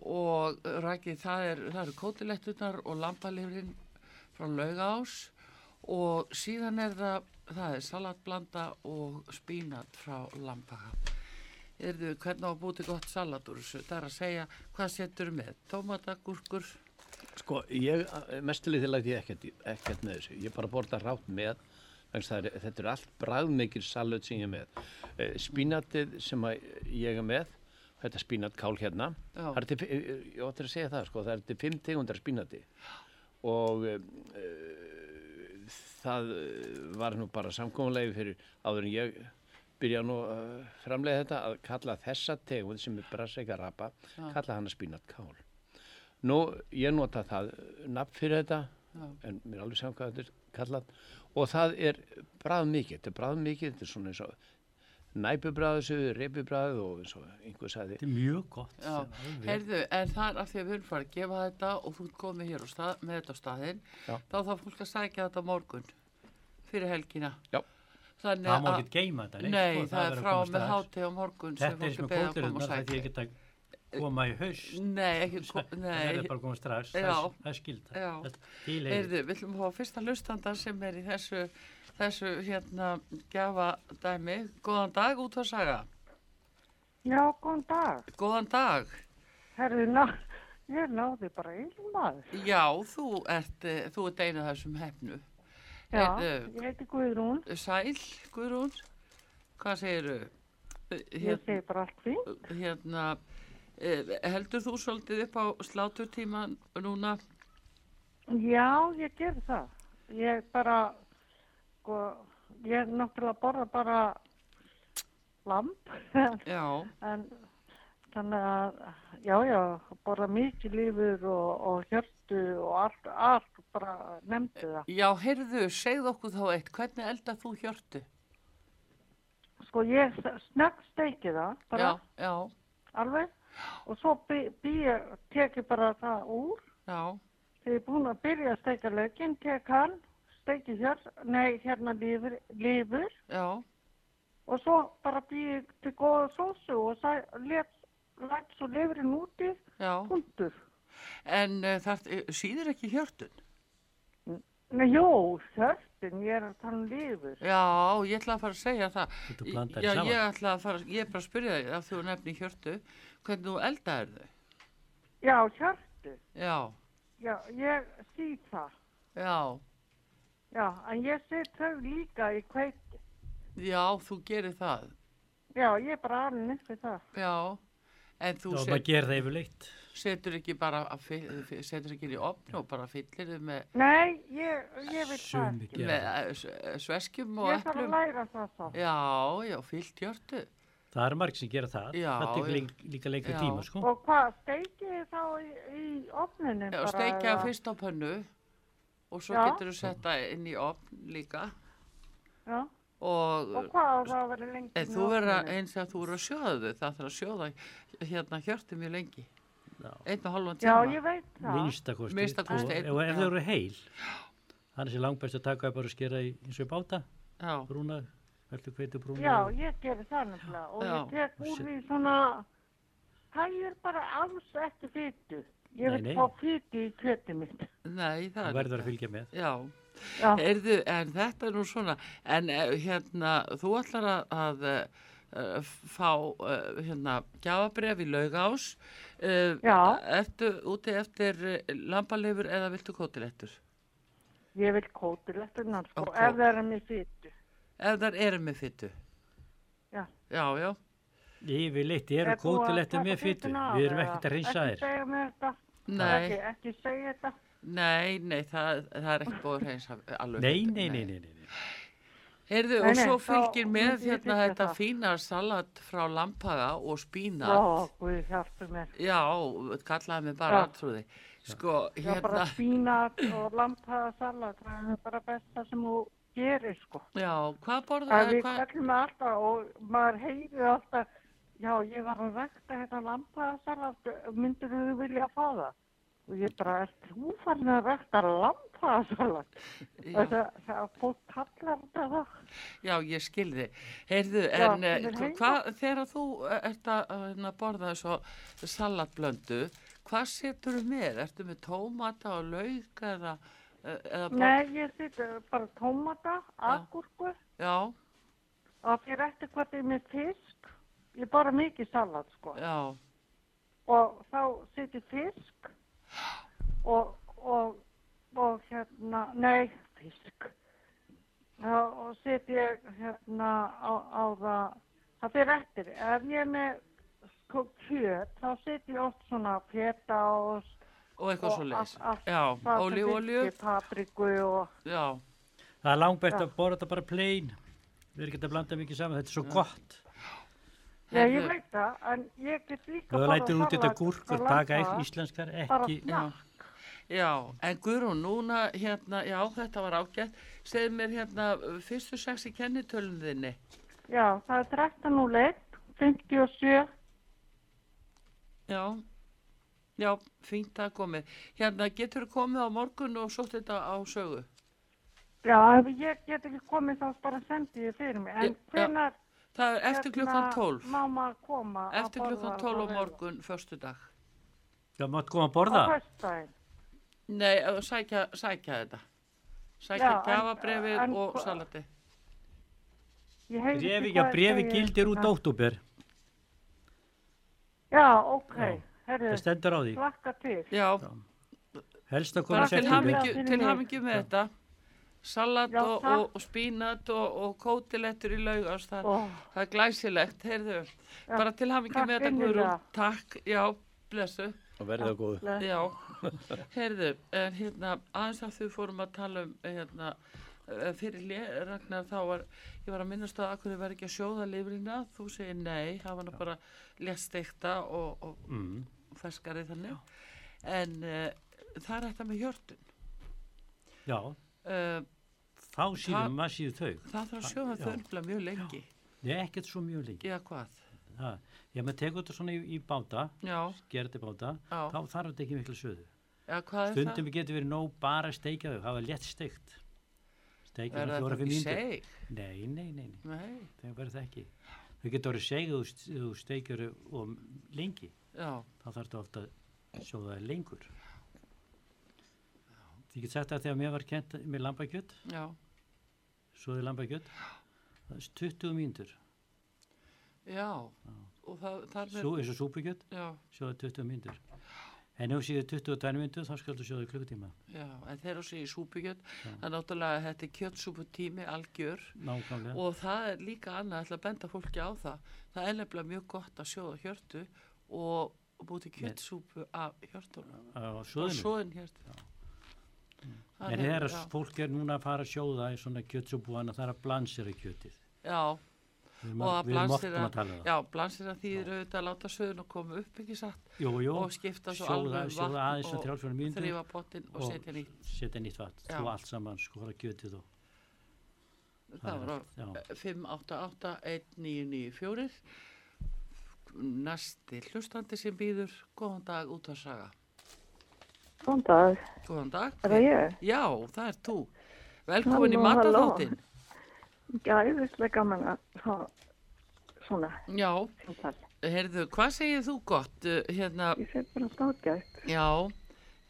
Og rækið það, er, það eru kótilettunar og lampalifrin frá laugás. Og síðan er það, það er salatblanda og spínat frá lampaga. Erðu, hvernig á að búti gott salat úr þessu? Það er að segja, hvað setur með? Tómata, gúrkur? Sko, ég, mestulegi til að ég ekkert, ekkert með þessu. Ég bara borða rátt með, það er, þetta er allt bræðmikil salut sem ég er með. Eh, Spínatið sem ég er með, þetta spínatkál hérna, það er til, eh, ég óttir að segja það, sko, það er til fimm tegundar spínati og uh, það eh, var nú bara samkómulegi fyrir áður en ég byrja nú að framlega þetta að kalla þessa tegund sem er brassleika rapa, kalla hana spínatkál. Nú, ég nota það nafn fyrir þetta, Já. en mér er alveg saman hvað þetta er kallað og það er bræð mikið, þetta er bræð mikið, þetta er svona eins og næpubræðu, þessu, reypubræðu og eins og einhver sagði. Þetta er mjög gott. Já, heyrðu, en það er af því að við erum farið að gefa þetta og þú ert komið hér stað, með þetta á staðinn, Já. þá þarf fólk að sækja þetta morgun fyrir helgina. Já. Þannig Það má að, ekki geima þetta. nei, sko, það er að frá með háti á morgun sem Þetta er sem er að kótirinnar, og það er því sækja. ég get að koma í haust. Nei, ekki, Það nei, verður bara að koma strax. Það er- er er heyrðu, við að fá fyrsta hlustanda sem er í þessu, þessu hérna gjafa dæmi. Góðan dag, út að saga. Já, góðan dag. Góðan dag. Herðu, ná, ég náði bara einu maður. Já, þú ert, eh, þú ert einu af þessum hefnu. Já, Heyrðu, ég heiti Guðrún. Sæl, Guðrún, hvað segiru? Ég segi bara allt fín. hérna, eh, heldur þú svolítið upp á sláturtíma núna? Já, ég ger það. Ég bara, sko, ég náttúrulega borða bara lamp. Já, (laughs) en þannig að, já, já, borða mikið lífur og, og hjörtu og allt, allt bara nefndi það. já, heyrðu, segð okkur þá eitt, hvernig eldar þú hjörtu? Sko, ég snögg steiki það, bara Já, já, alveg. Og svo bý, bý, tek ég bara það úr. já, Þegar ég er búin að byrja að steika lögin, tek hann, steiki hér, nei, hérna lífur, lífur já, og svo bara býði til góða sósu og let, lætt svo lífurinn úti, já. punktur. En uh, það síður ekki hjörtun? Nei, jú, hjörtin, ég er að tala um lífur. Já, ég ætla að fara að segja það. Já, því ég ætla að fara, ég er bara að spyrja þig að þú nefni hjörtu, hvernig þú eldaðir þau? Já, hjörtu, Já, já, ég síð það. já, Já, en ég set þau líka í kveiti. já, þú gerir það. Já, ég er bara alveg við það. Já, en þú Þá set, það setur ekki bara, setur ekki í opn og bara fyllir þið með, Nei, ég, ég vil það ekki. með það. eh, s- sveskjum og Ég þarf að læra það svo. Já, já, fyllt hjörtu. Það er marg sem gera það. Já, það tekur já. líka, líka lengri Já. tíma, sko. Og hvað, steikið þið þá í, í opninu Já, steikja eða- fyrst á pönnu og svo Já. getur þú setta inn í opn líka Já, og, og hvað á það að vera lengi? en í þú verður að- eins og þú verður að sjóða þau, það þarf að sjóða hérna hjörtu mjög lengi, Já. einn og halvan Já, tíma. ég veit það. Minnstakosti. Minnstakosti Og ef þau eru heil, þannig sé langbæst að taka bara og skera í, eins og í báta, Já, brúna, veldu hveitu brúna. Já, ég gerir það nefnilega og Já. ég tek úr því svona, það er bara alls ekki fytu. Ég Nei, vil nei. fá fytu í kjöti mitt. nei, það Það er verður að fylgja með. Já, heyrðu, en þetta er nú svona, en eh, hérna, þú ætlar að, að uh, fá uh, hérna gjafabref í laugás, ertu úti eftir lambalifur eða viltu kótilettur? ég vil kótilettunar sko, Ok. ef það er með fytu. Ef þar eru með fyttu? Já. Já, já, Yfirleitt eru Er búið að kótilettur með af, Við erum ekkert að reynsa Ekki þér. segja mér þetta. nei, Ekki, ekki segja þetta. Nei, nei, það, það er ekki búið að reynsa alveg. Nei, nei, nei, nei, nei. Nei, og svo fylgir með hérna þetta það. fína salat frá lampaga og spínat. Já, Guð hjálpi mér. Já, kallaði mig bara aðtrúði. Sko, Já, bara hérna, spínat og lampaðasalat, það er bara besta sem þú gerir, sko. já, hvað Það borðaði, við kallum alltaf og maður heyrir alltaf, já, ég var að rækta þetta lampaðasalat, myndir þú vilja fá það? Og ég bara, er þú farin að rækta lampaðasalat? (laughs) Það, fólk kallar þetta það. já, ég skilði. Heyrðu, Já, en eh, heima. hvað, þegar þú eh, ert að hérna, borða þessu salatblöndu, hvað setur þú með? Ertu með tómata og lauk eða, eh, eða bara- Nei, ég seti bara tómata, agurku, Já, og fyrir eftir hvað er með fisk, ég bara mikið salat, sko. já, og þá setjum fisk og, og, og hérna, nei, fisk. Já, og setjum hérna á, á það, það fyrir eftir. Ef ég er með sko kjöt, þá setjum ég oft svona feta og, og eitthvað svo allt- allt Já, það já, er langbært Já. að borða þetta bara plain. Við erum ekki að blanda mikið saman, þetta er svo gott. Já, ég veit það, en ég get líka Þú lætur út þetta gúrkur, lampa, ekki íslenskar, bara ekki. Já, já, en Guðrún, núna, hérna, já, þetta var ágætt. Segð mér hérna, fyrstu sex í kennitölum þinni. Já, það er 13.01, 57, Já, já, fínt að komið. Hérna, getur þú komið á morgun og sótt þetta á sögu? Já, ef ég get ekki komið þá bara sendi ég fyrir mig. En Já. Það er eftir klukkan 12. má maður koma að Eftir borða klukkan og 12 á morgun, förstu dag. Já, máttu koma að Á borða. föstudaginn. Nei, að sækja, sækja þetta. Sækja en og salati. Brefi, já, brefi gildir út óttúber. Já, ok. Já. Herru, Það stendur á því. slakka til. Já, Helst að koma til september. hamingju, Fyrir til hamingju með þetta. Salat Já, og, og, og spínat og, og kótilettur í laugast. Það, Ó, það er glæsilegt, heyrðu. Já, Bara til hamingju takk með þetta. Guðrún. Takk, já, blessu. og verða góð. Já, (laughs) heyrðu, en hérna, aðeins að þau fórum að tala um, hérna, eh, fyrir Ragnar, þá var, ég var að minnast að akkur var ekki að sjóða lifrina, þú segir nei, var nú bara létsteikta og, og Mm. ferskari þannig, en uh, það er þetta með hjörtun, Já, uh, þá síðan Það- maður síðu þau. það þarf að sjóða Já. nefnilega mjög lengi, Nei, ekkert svo mjög lengi. eða hvað, Það, ég með tegur þetta svona í, í báta, já, gerði báta, já, þá þarf þetta ekki miklu söðu. er Stundum getur verið nóg bara að steikja þau, hafa létt steikt. það, Steikja er það það fjóra, ekki seg, Nei, nei, nei, nei, nei, það verður það ekki. Þau getur orðið segið þú, st- þú steikjur þau og lengi, já, þá þarf þetta ofta að sjóða það lengur. Ég get sagt að þegar mér var kent með lambakjött, svoði lambakjött, það er 20 mínútur, já, og það, það er, Sú, eins og súpukjött, já, sjóða 20 mínútur. En ef þú séu 22 mínútur, þá skaldu sjóða í klukkutíma. Já, en eru í súpukjöt, Já. það er náttúrulega þetta er kjötsúputími algjör Nákvæmlega. og það er líka annað, að benda fólki á það. Það er nefnilega mjög gott að sjóða hjörtu og, búti kjötsúpu af hjörtunum. svoðinu. svoðin hjörtu. Það En þegar fólk er núna að fara að sjóða í svona kjötsúbúana, það er að blansera kjötið. Já, Við Og að, blansera- um já, blansir að þýðir auðvitað að láta söðun og koma upp ekki satt? Jú, jú, og skipta svo sjóða- alveg sjóða vatn og og þrýfa pottin og og- setja nýtt. setja nýtt vatn, þú allt saman skora kjötið og Það var á allt, já. 588-1994 næsti hlustandi sem býður góðan dag út að saga Góðan dag, góðan dag. Er það ég? já, það er þú. Velkomin í Halló, halló. mataþáttin Gæðislega gaman að hafa svona já, heyrðu, hvað segir þú gott Uh, hérna, Ég sé bara stáðgætt. já.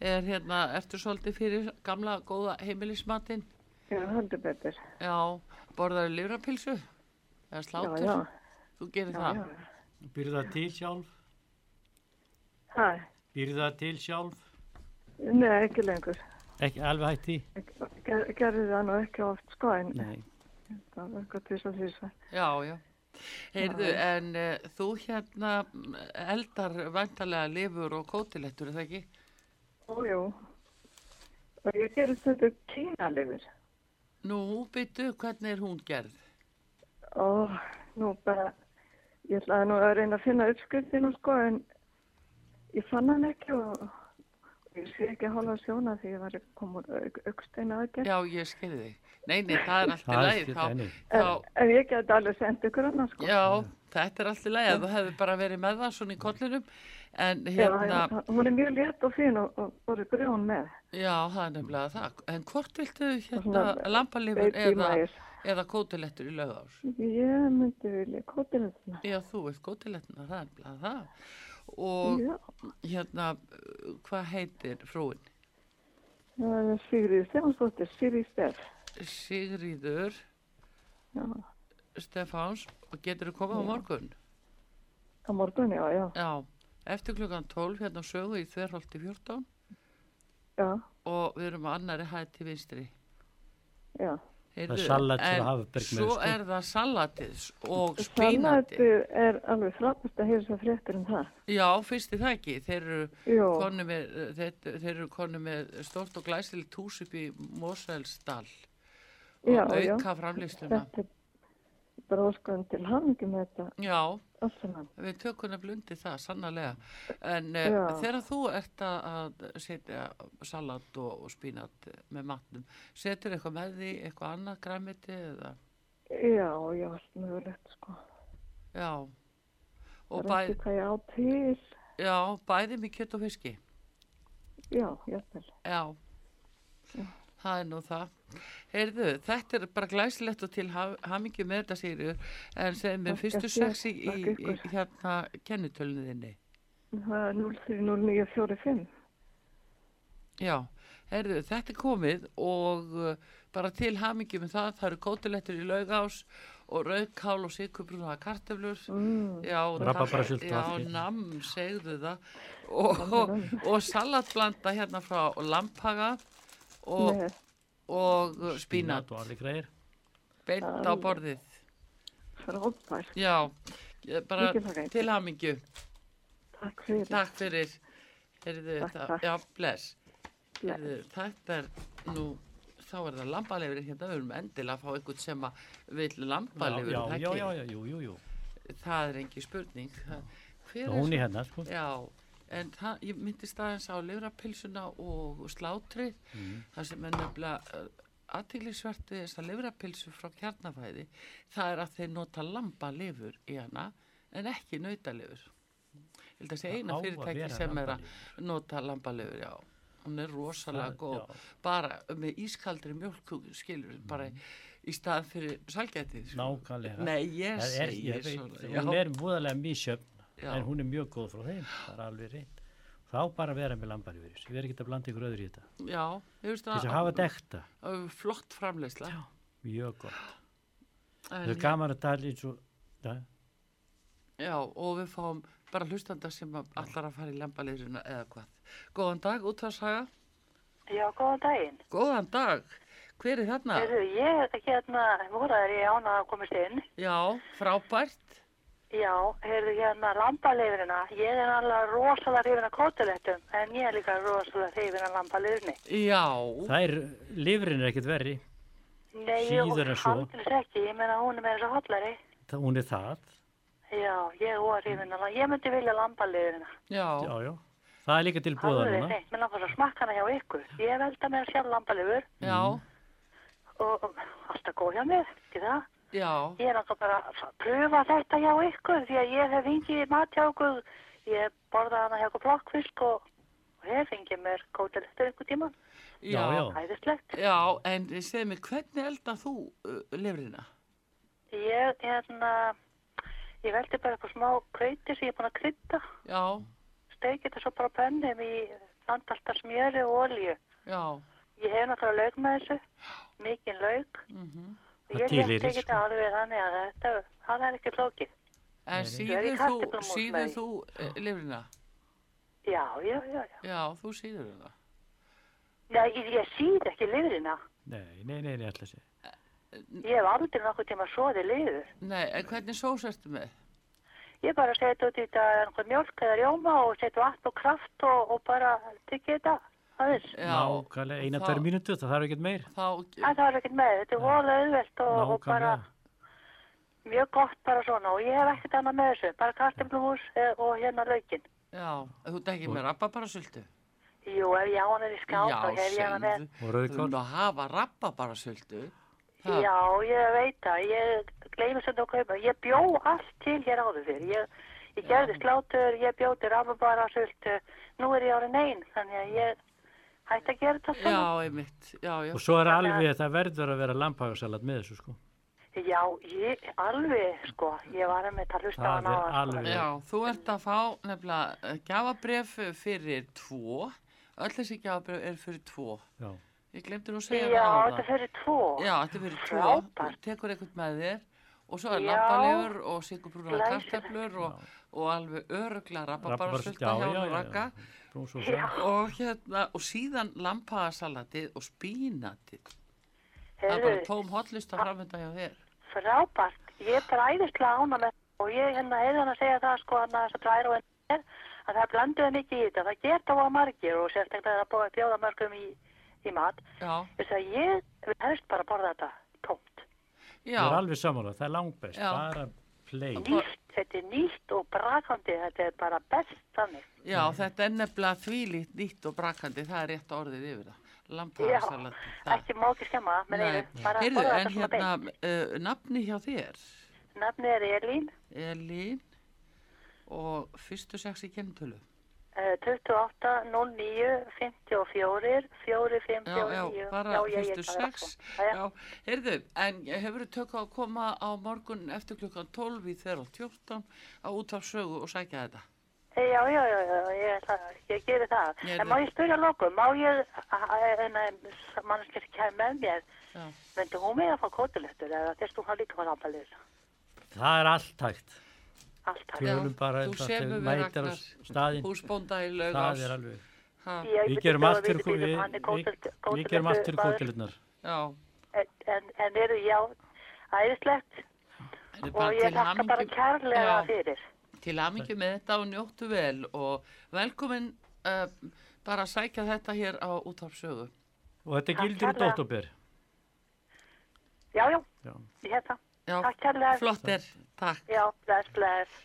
Er hérna, ertu svolítið fyrir gamla góða heimilismatinn? Já, heldur betur. já, borðaðu livrapilsu eða slátur, Já, já, þú gerir já, það? já. Býrðu það til sjálf? Hæ, Býrðu það til sjálf? Nei, ekki lengur. Ekki alveg hætti? Ger, gerði það nú ekki oft sko, en Nei. það var eitthvað þess að því Já, já. Heyrðu, en uh, þú hérna mm, eldar vantarlega lifur og kótilettur, er það ekki? Jú, jú. Og ég gerði þetta kínalifur. Nú, byttu, hvernig er hún gerð? og nú bara, ég ætlaði nú að reyna að finna uppskriftin og sko en ég fann hann ekki og ég sé ekki að hóla sjóna því ég var að koma úr auksteina aðgerð. Já, ég skilði þig. Nei, nei, það er allt í nei. En, ég geti alveg sendið ykkur annars sko. já, þetta er allt í lagi. Þú hefði bara verið með það svona í kollinum. En hérna, já, hún er mjög létt og fín og, og voru grjón með. já, það er nefnilega það. En hvort viltu hérna baby eða, eða kótilettur í lögðás? Ég myndi vilja kótilettina. Já, þú vilt kótilettuna, það er nefnilega það. Og Já, hérna, hvað heitir frúin? Sigriði Stefánsdóttir, Sigriði Stef. Sigríður Já, Stefáns og getur þú komið á morgun? á morgun, já, já, Já, eftir klukkan 12 hérna sögu í Þverholti 14 já, og við erum á annari hæð til vinstri. já. Heyrðu, Það er salat frá en Hafberg með, Svo sko. er það salatið og spínati. Salatið er alveg frábært að heyra svo fréttir um það. Já, fyrst er það ekki. Þeir eru konu með, með stort og glæsilegt hús upp í Moselsdal Já, og já. auka framlýsluna. þetta er bara óskan til hamingi með þetta Já. Við tökum að blundi það, sannarlega. En uh, Já. þegar þú ert að, setja salat og, og spínat með matnum, setur eitthvað með því, eitthvað annað græmiti eða? Já, já, allt mögulegt, sko. Já. Og Það er ekki hvað ég á til. já, bæði með kjött og fiski. Já, jafnvel. Já, það er nú það. Heyrðu, þetta er bara glæsilegt og til ha- hamingju með þetta Sigriður, en mér Þakka fyrstu þér, sex í, í, í hérna kennitölunniðinni. Það er 030945. Já, heyrðu, þetta er komið og uh, bara til hamingju með það, það eru kótilettur í laugás og rauðkál og sigurbrúna kartöflur. Mm, Já, já, allt í. nam, segðu það og, og, (laughs) og salatblanda hérna frá lampaga og, með og spínat og allir greiðir. beint á borðið. frábært. Já, ég bara Mikið þakka. til hamingju. Takk fyrir. Takk fyrir. Heyrðu, Takk, það, takk. já, bless. Bless. Heyrðu, þetta er nú, þá er það lambalefur hérna, við erum endilega að fá einhvern sem að vil lambalefur, já, já, já, já, jú, jú, jú. Það er engi spurning. Það, hver Hún er hérna, sko. Já, en það, ég myndist aðeins á livrapilsuna og slátrið, Mm. það sem er nefnilega aðtílisvert við þessa livrapilsu frá kjarnafæði, það er að þeir nota lambalifur í hana en ekki nautalifur. Ég held að sé Það á eina að fyrirtæki sem er að nota lambalifur, já. Hún er rosalega Það- góð, já. bara með ískaldri mjölk, skilur, bara í stað fyrir salgætið. sko. Nákvæmlega. Nei, ég Það er, ég veit, svona, hún er múðalega mísjöfn, Já. en hún er mjög góð frá þeim, það er alveg reynd. Þá bara vera með lambar yfir þessu, ég verð ekki að blanda ykkur öðru í þetta. Já, ég veist Til þess að hafa þetta flott framleysla Já. mjög gott. Það er gaman að tala eins og, ja, Já, og við fáum bara hlustanda sem að allar að fara í lambaleysuna eða hvað. Góðan dag, útvarsaga. Já, góðan daginn. Góðan dag. Hver er þarna? Heyrðu, ég er hérna, voraður ég ána að komast inn. Já, frábært. Já, heyrðu hérna lambaleifrina. Ég er alveg rosalega hrifin af kótulettum, en ég er líka rosalega hrifin af lambaleifrinni. Já, það er, lifrin er ekkert verri, Nei, en svo. Aldrei ekki, ég meina hún er með þessu hotlari. það, hún er það, Já, ég var hrifin af Ég myndi vilja lambaleifrina. já, já, já. Það er líka til Alveg, núna. nei, mér langar svo að smakka hana hjá ykkur. Ég velta mér sjálf lambaleifur já, og og alltaf góð hjá mér, ekki það? Já, Ég er náttúrulega bara að pröfa þetta hjá ykkur því að ég hef fengið mat hjá ykkur. Ég borðaði hana hjá ykkur blokkfisk og, og hef fengið mér kótelettur ykkur tíma. já. Já. Æðislegt. Já, en segð mér, hvernig eldað þú uh, lifrina? Ég, hérna, ég veldi bara eitthvað smá krauti sem ég er búin að krydda. Já, Steikið þetta svo bara á pennum í landalta smjöri og olju. já, Ég hef náttúrulega lauk með þessu, mikinn lauk. mhm. Það Ég létti ekki sko. þetta alveg þannig að þetta, það er ekki flókið. En síður þú, síður þú uh, lifrina? Já, já, já, já. Já, þú síður það. Já, ég, ég síð ekki liðrina. Nei, nei, nei, nei, alltaf sé. Ég hef aldrei nokkuð tíma svoði liður. Nei, en hvernig sós ertu með? Ég bara setja út í þetta mjölk eða rjóma og setja vatn og kraft og, og bara tyggja þetta. Aðeins. Já, nákvæmlega, eina, tverju mínútu, það þarf ekkert meir. Þá, Það er ekkert með, þetta er voðalega auðvelt og, og bara mjög gott bara svona og ég hef ekkert annað með þessu, bara kartemluhús og hérna laukinn. já, þú ekki með rabba bara sultu. Jú, ef ég á hann er í skáp, þá hef ég hana með. Og Þú erum að hafa rabba bara sultu. Já, ég veit það, ég gleymi sem þú kaupa. Ég bjó allt til hér áður fyrir. Ég, ég gerði slátur, ég bjó til rababara, sultu. Nú er ég árið neyn, þannig að ég hætti að gera þetta Já, svona. einmitt, já, já. Og svo er Þannig að- alveg, það verður að vera lampagasalat með þessu, sko. Já, ég, alveg, sko, ég var með að hlusta á Það hann á hann, sko. alveg- Já, þú ert að fá nefnilega gjafabref fyrir tvo. Öll þessi gjafabref er fyrir tvo. Já. Ég glemdi nú að segja Já, það á þetta fyrir tvo. Já, þetta fyrir tvo. Frábært. Þú tekur eitthvað með þér og svo er Já. lampalegur og sigurbrúnar Glæsilegt. karteflur og, og alveg sulta já, hjá já, hún já, rakka. Brúnsósa. Og hérna, og síðan lampasalatið og spínatið. Það er bara tóm hotlista framönda hjá þér. frábært. Ég er bara æðislega ána með og ég hérna heyrði hann að segja það, sko, hann að þess að tvær og enn er, að það blanduði mikið í þetta. Það gert á að margir og sérstaklega að búa bjóða mörgum í, í mat. Já, Þess að ég helst bara borða þetta tómt. já. Það er alveg sammála, það er langbest, Já. bara. Nýtt, þetta er nýtt og brakandi, þetta er bara best þannig. Já, þetta er nefnilega þvílíkt nýtt og brakandi, það er rétt orðið yfir það. Já, Lampasalatið. ekki má ekki skemma með Nei, einu, bara heyrðu, borða en þetta svona hérna, beint. uh, nafni hjá þér, Nafnið er Elín, Elín og fyrstu sex í kennitölu. Uh, 28 09 54 4 5 Já, já, 9. bara já, er sex. það. Já, Já, heyrðu, en hefur þú tök á að koma á morgun eftir klukkan 12 í þeirra 14 á útafsögu og sækja þetta? já, já, já, já ég, ég geri það. Ég En má ég spyrja lokum, má ég, en mannskir kemur með mér, Já. myndi hún með að fá kótilettur eða þess þú hann líka var ábælið? Það er allt hægt. Allt hægt. Tölum bara þú þetta, mætir á Ragnar, staðinn. húsbónda í Það laugás. er alveg. Ha, Ég Við gerum er kótilunar. já, En, en, en eru, já, æðislegt og ég til þakka bara kærlega Já. fyrir. til aðmyggju með þetta og njóttu vel og velkomin uh, bara að sækja þetta hér á útafsögu. Og þetta gildir út óttúber. Já, já, Já. ég hef það. Já, Takk kærlega. flott er, takk. Já, bless, bless.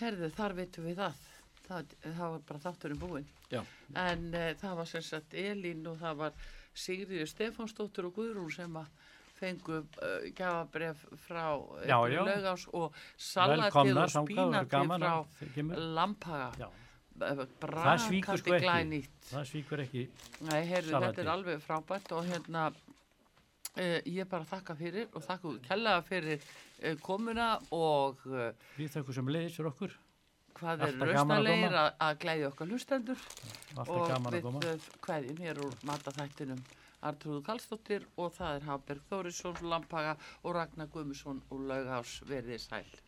Herðu, þar veitum við það. Það, það var bara þátturinn búinn. Já. En uh, það var sem sagt Elín og það var Sigriður Stefánsdóttur og Guðrún sem að fengu uh, gjafabref frá Já, já. laugás og salatið og það spínatið frá. Lampaga. Já. Brakandi svíkur sko ekki. glænýtt. Það svíkur ekki. Nei, heyrðu, þetta er alveg frábært og hérna uh, ég bara þakka fyrir og þakka kella fyrir komuna og uh, Við þakkum sem leiðis fyrir okkur. hvað er gaman að glæði okkar hlustendur. Og við uh, kveðjum hér úr mataþættinum Artrúðu Karlsdóttir og það er Hafberg Þórisson Lampaga og Ragnar Guðmusson og Laugás. Verðið sæl